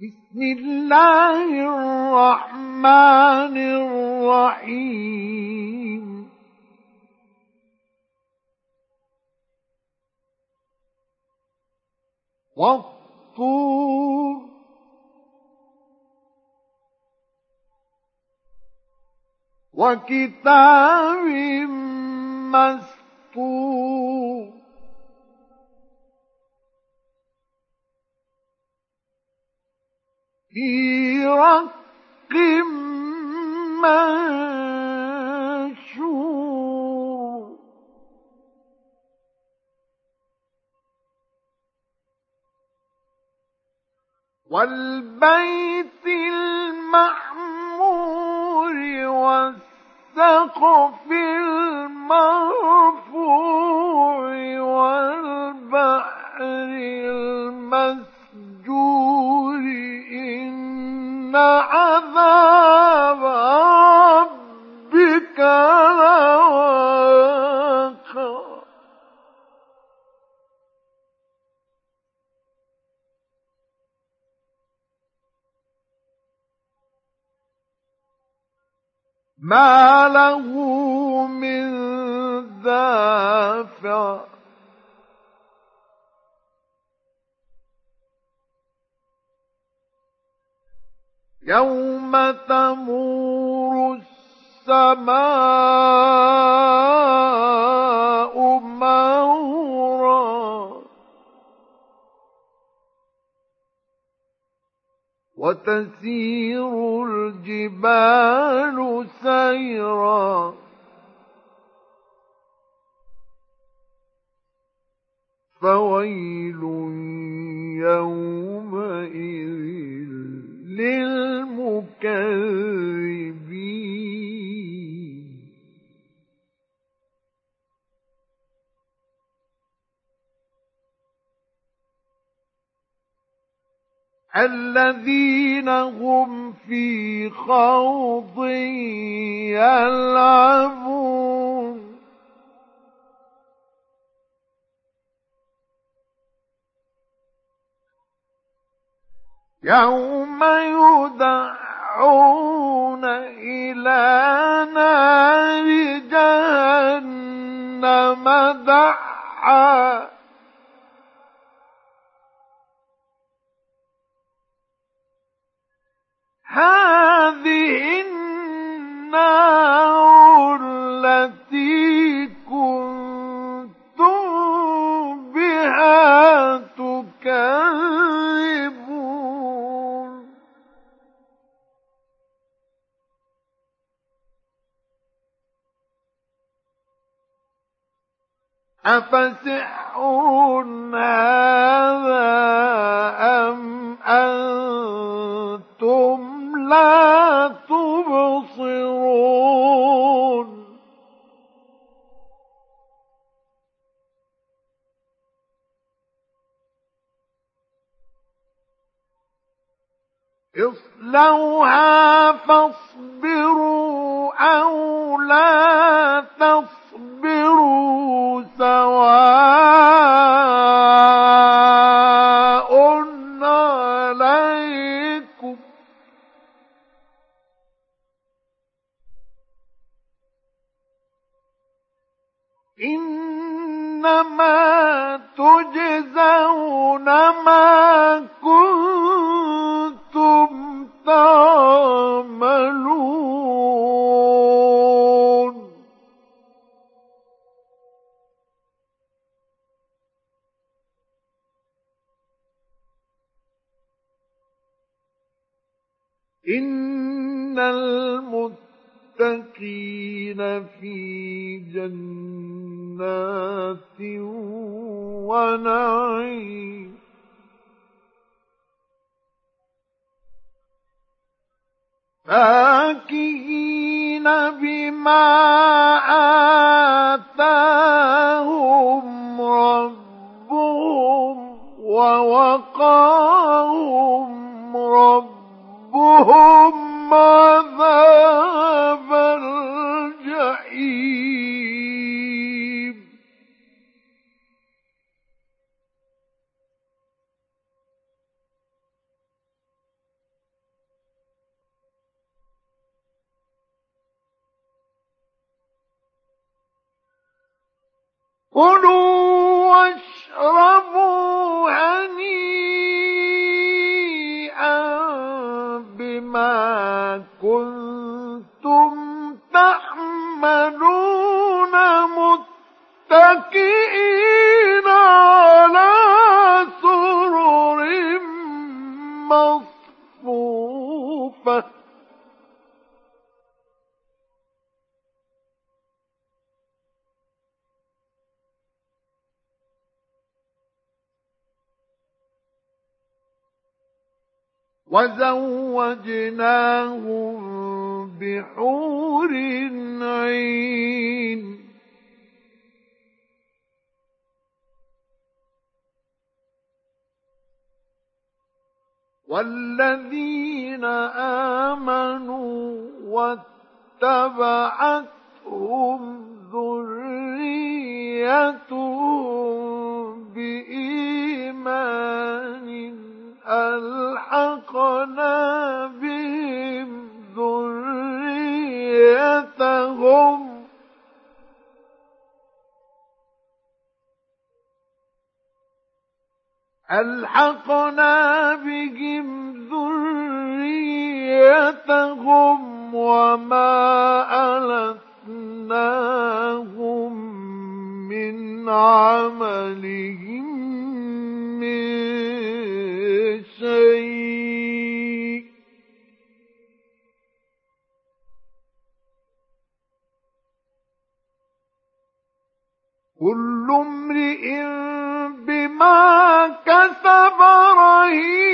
بسم الله الرحمن الرحيم. والطور. وكتاب مسطور. في رق منشور والبيت المعمور والسقف المرفوع والبحر المسجور. عذاب ربك لواقع. ما له من دافع. يوم تمور السماء مورا وتسير الجبال سيرا فويل يومئذ للمكذبين الذين هم في خوض يلعبون. يوم يدعون إلى نار جهنم دعا. هذه النار أفسحر هذا أم أنتم لا تبصرون اصلوها فاصبروا أو لا تصبروا الْمُسْتَوَى في جنات ونعيم. فاكهين بما آتاهم ربهم ووقاهم ربهم رب وزوجناهم بحور عين. والذين آمنوا واتبعتهم ذريتهم بإيمان ألحقنا بهم ذريتهم. ألحقنا بهم ذريتهم وما ألتناهم من عملهم. شيء. كل امرئ بما كسب رهين.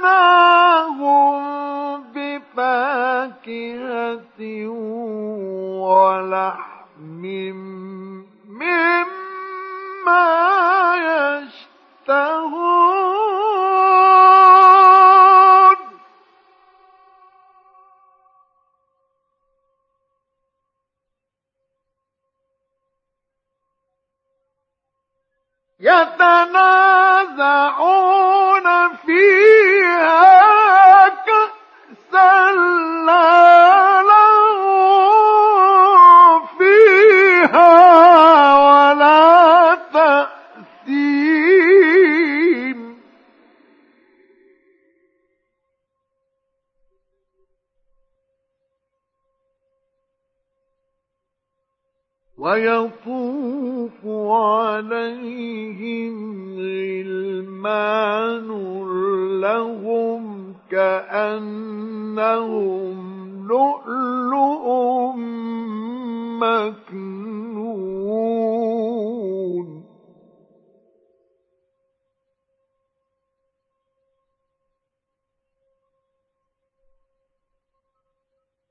أمددناهم بفاكهة ولحم مما يشتهون. يتنازعون ويطوف عليهم غلمان لهم كأنهم لؤلؤ مكنون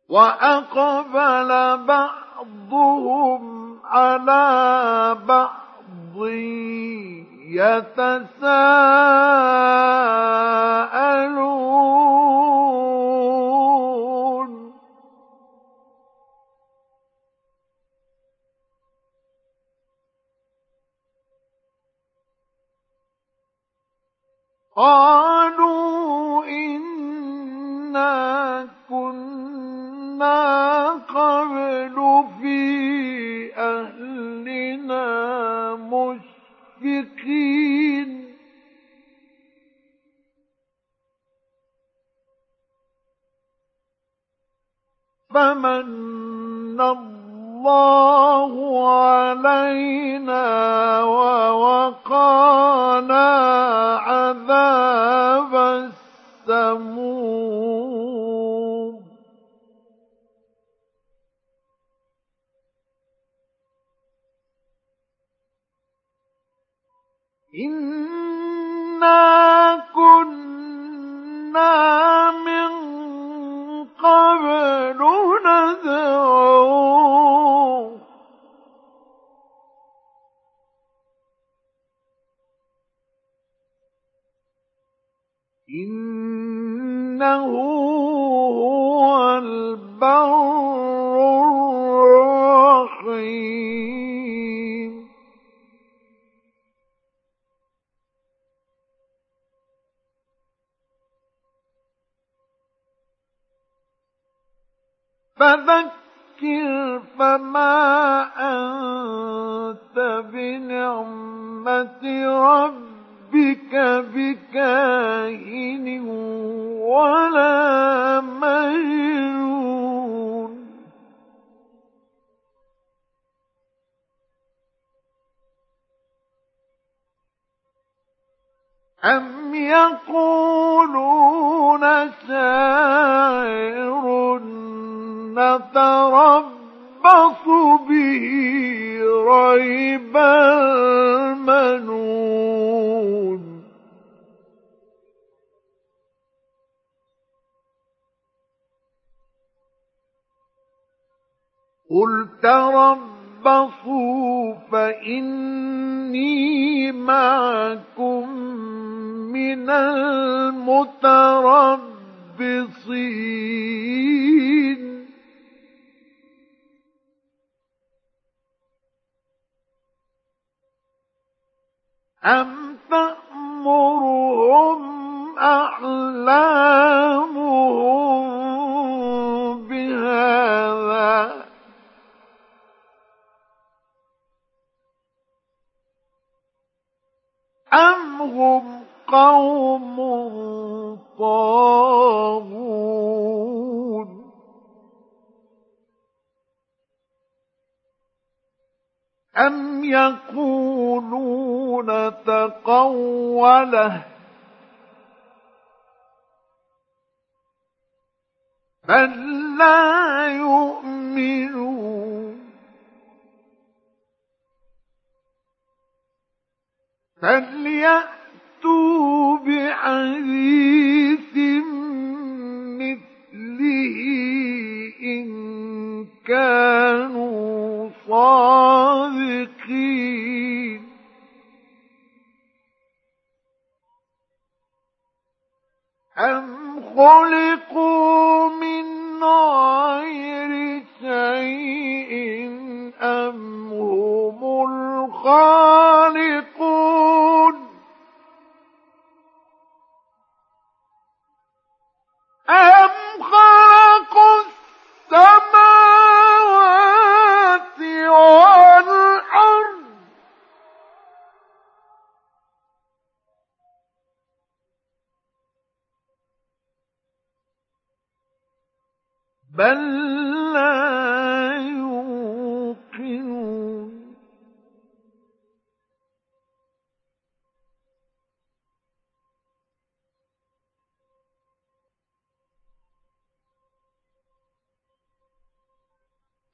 وأقبل بعضهم على بعض يتساءلون. قالوا فمن الله علينا ووقانا عذاب السموم. إنا كنا قبل ندعوه. إنه هو البر الرحيم. فذكر فما أنت بنعمة ربك بكاهن ولا مجنون. أم يقولون شاعر قل تربصوا فإني معكم من المتربصين أم تأمرهم أحلامهم أم هم قوم طاغون أم يقولون تقوله بل لا يؤمنون فليأت فأتوا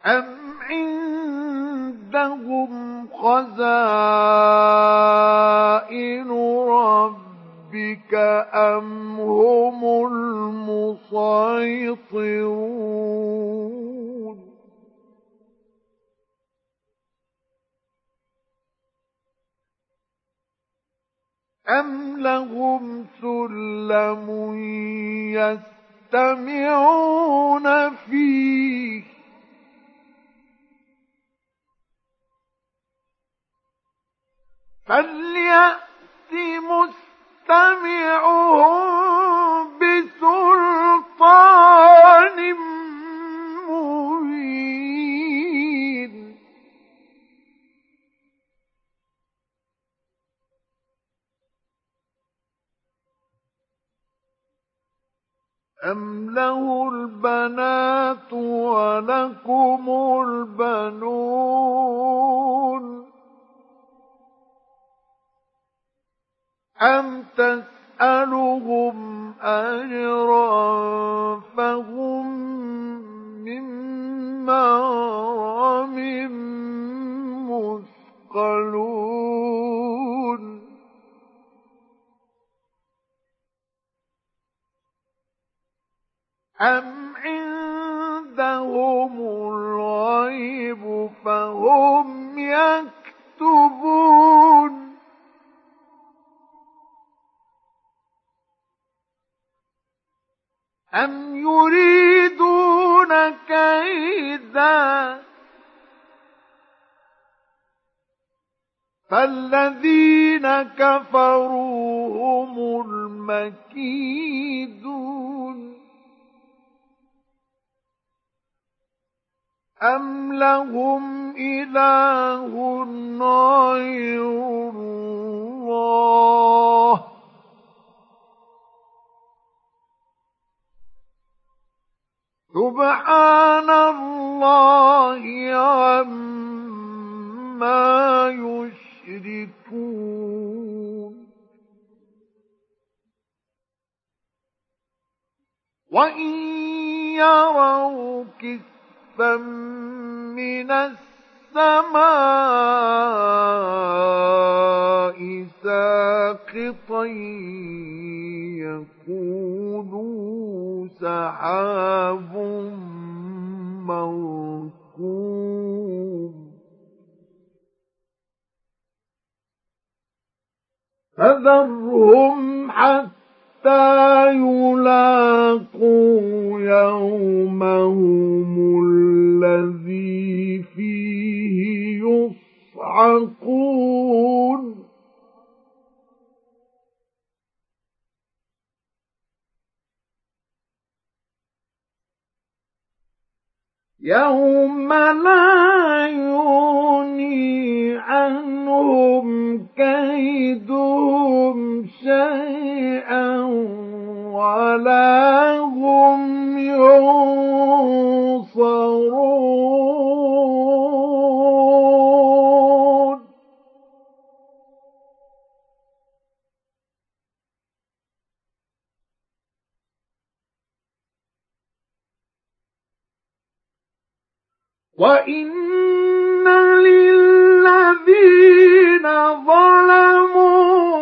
أم عندهم خزائن ربك أم هم المسيطرون أم لهم سلم يستمعون فيه فليأت مستمعهم فالذين كفروا هم المكيدون أم لهم إله غير الله سبحان الله عما يشركون وإن يروا كسفا من السماء ساقطا يقولوا سحاب مركوم. فذرهم حتى يلاقوا يومهم الذي فيه يصعقون. يوم لا يغني عنهم كيدهم شيئا ولا هم ينصرون. وإن للذين ظلموا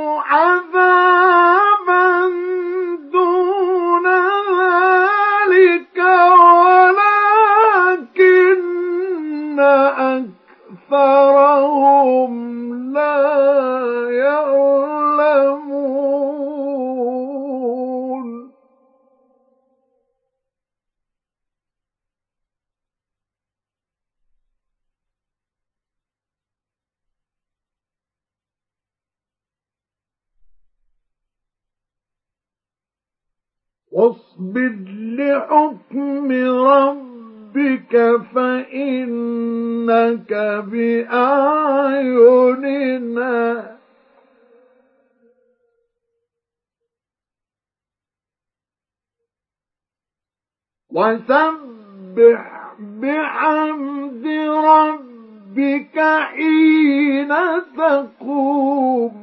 واصبر لحكم ربك فإنك بأعيننا وسبح بحمد ربك حين تقوم.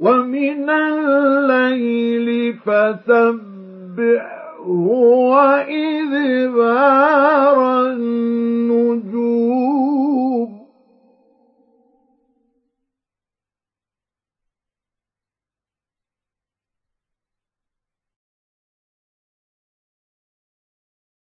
ومن الليل فسبحه وإذبار النجوم.